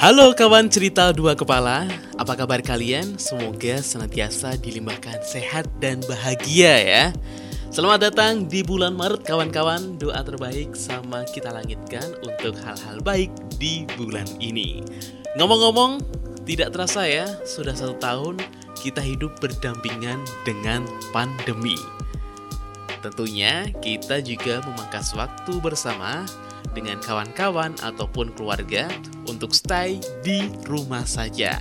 Halo kawan cerita dua kepala, apa kabar kalian? Semoga senantiasa dilimpahkan sehat dan bahagia ya. Selamat datang di bulan Maret kawan-kawan, doa terbaik sama kita langitkan untuk hal-hal baik di bulan ini. Ngomong-ngomong, tidak terasa ya, sudah satu tahun kita hidup berdampingan dengan pandemi. Tentunya kita juga memangkas waktu bersama dengan kawan-kawan ataupun keluarga untuk stay di rumah saja.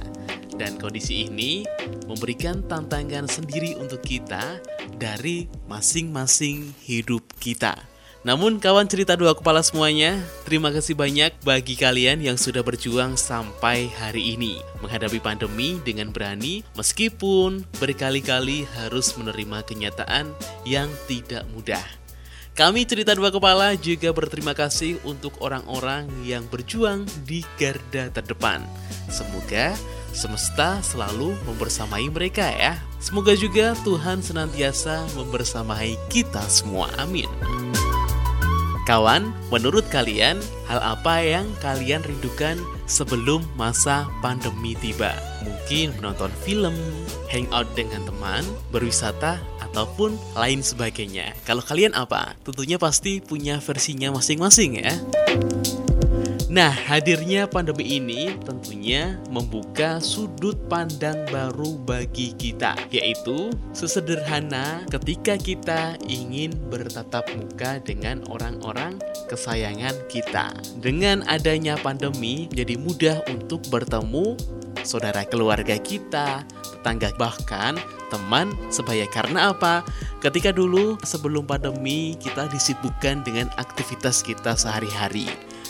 Dan kondisi ini memberikan tantangan sendiri untuk kita dari masing-masing hidup kita. Namun kawan cerita dua kepala semuanya, terima kasih banyak bagi kalian yang sudah berjuang sampai hari ini menghadapi pandemi dengan berani meskipun berkali-kali harus menerima kenyataan yang tidak mudah. Kami cerita dua kepala juga berterima kasih untuk orang-orang yang berjuang di garda terdepan. Semoga semesta selalu membersamai mereka ya. Semoga juga Tuhan senantiasa membersamai kita semua. Amin. Kawan, menurut kalian, hal apa yang kalian rindukan sebelum masa pandemi tiba? Mungkin menonton film, hangout dengan teman, berwisata, ataupun lain sebagainya. Kalau kalian apa? Tentunya pasti punya versinya masing-masing ya. Nah, hadirnya pandemi ini tentunya membuka sudut pandang baru bagi kita, yaitu sesederhana ketika kita ingin bertatap muka dengan orang-orang kesayangan kita. Dengan adanya pandemi, jadi mudah untuk bertemu saudara keluarga kita, tetangga bahkan teman sebaya karena apa? Ketika dulu sebelum pandemi kita disibukkan dengan aktivitas kita sehari-hari.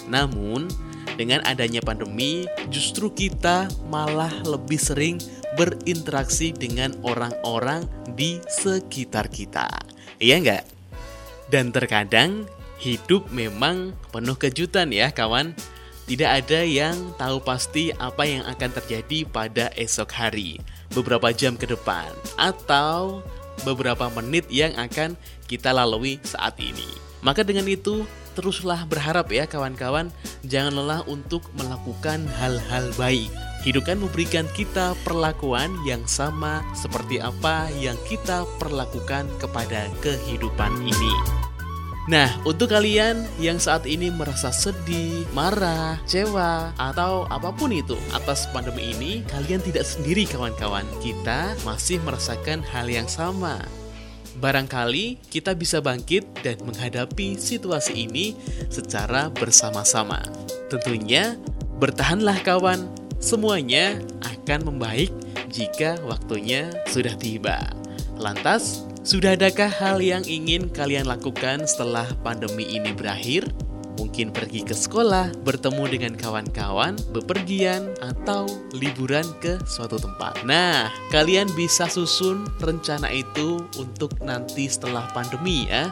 Namun dengan adanya pandemi justru kita malah lebih sering berinteraksi dengan orang-orang di sekitar kita. Iya enggak? Dan terkadang hidup memang penuh kejutan ya kawan. Tidak ada yang tahu pasti apa yang akan terjadi pada esok hari, beberapa jam ke depan, atau beberapa menit yang akan kita lalui saat ini. Maka dengan itu, teruslah berharap ya kawan-kawan, jangan lelah untuk melakukan hal-hal baik. Hidup kan memberikan kita perlakuan yang sama seperti apa yang kita perlakukan kepada kehidupan ini. Nah, untuk kalian yang saat ini merasa sedih, marah, kecewa, atau apa pun itu atas pandemi ini, kalian tidak sendiri kawan-kawan. Kita masih merasakan hal yang sama. Barangkali kita bisa bangkit dan menghadapi situasi ini secara bersama-sama. Tentunya, bertahanlah kawan, semuanya akan membaik jika waktunya sudah tiba. Lantas, sudah adakah hal yang ingin kalian lakukan setelah pandemi ini berakhir? Mungkin pergi ke sekolah, bertemu dengan kawan-kawan, bepergian, atau liburan ke suatu tempat. Nah, kalian bisa susun rencana itu untuk nanti setelah pandemi ya.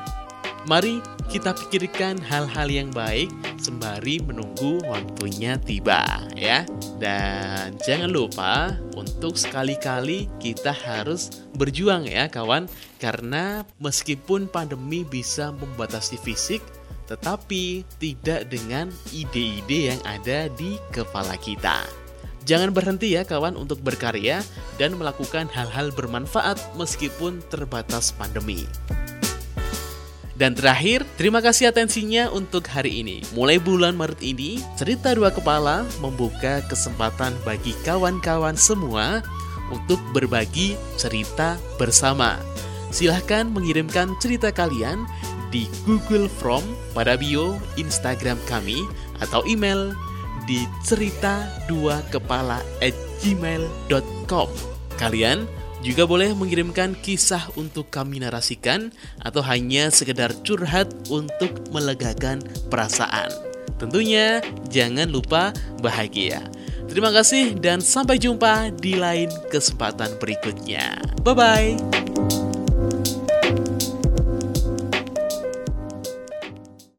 Mari kita pikirkan hal-hal yang baik sembari menunggu waktunya tiba ya. Dan jangan lupa untuk sekali-kali kita harus berjuang ya kawan karena meskipun pandemi bisa membatasi fisik tetapi tidak dengan ide-ide yang ada di kepala kita. Jangan berhenti ya kawan untuk berkarya dan melakukan hal-hal bermanfaat meskipun terbatas pandemi. Dan terakhir, terima kasih atensinya untuk hari ini. Mulai bulan Maret ini, Cerita Dua Kepala membuka kesempatan bagi kawan-kawan semua untuk berbagi cerita bersama. Silahkan mengirimkan cerita kalian di Google Form pada bio Instagram kami atau email di cerita dua kepala gmail.com. Kalian juga boleh mengirimkan kisah untuk kami narasikan atau hanya sekedar curhat untuk melegakan perasaan. Tentunya jangan lupa bahagia. Terima kasih dan sampai jumpa di lain kesempatan berikutnya. Bye bye.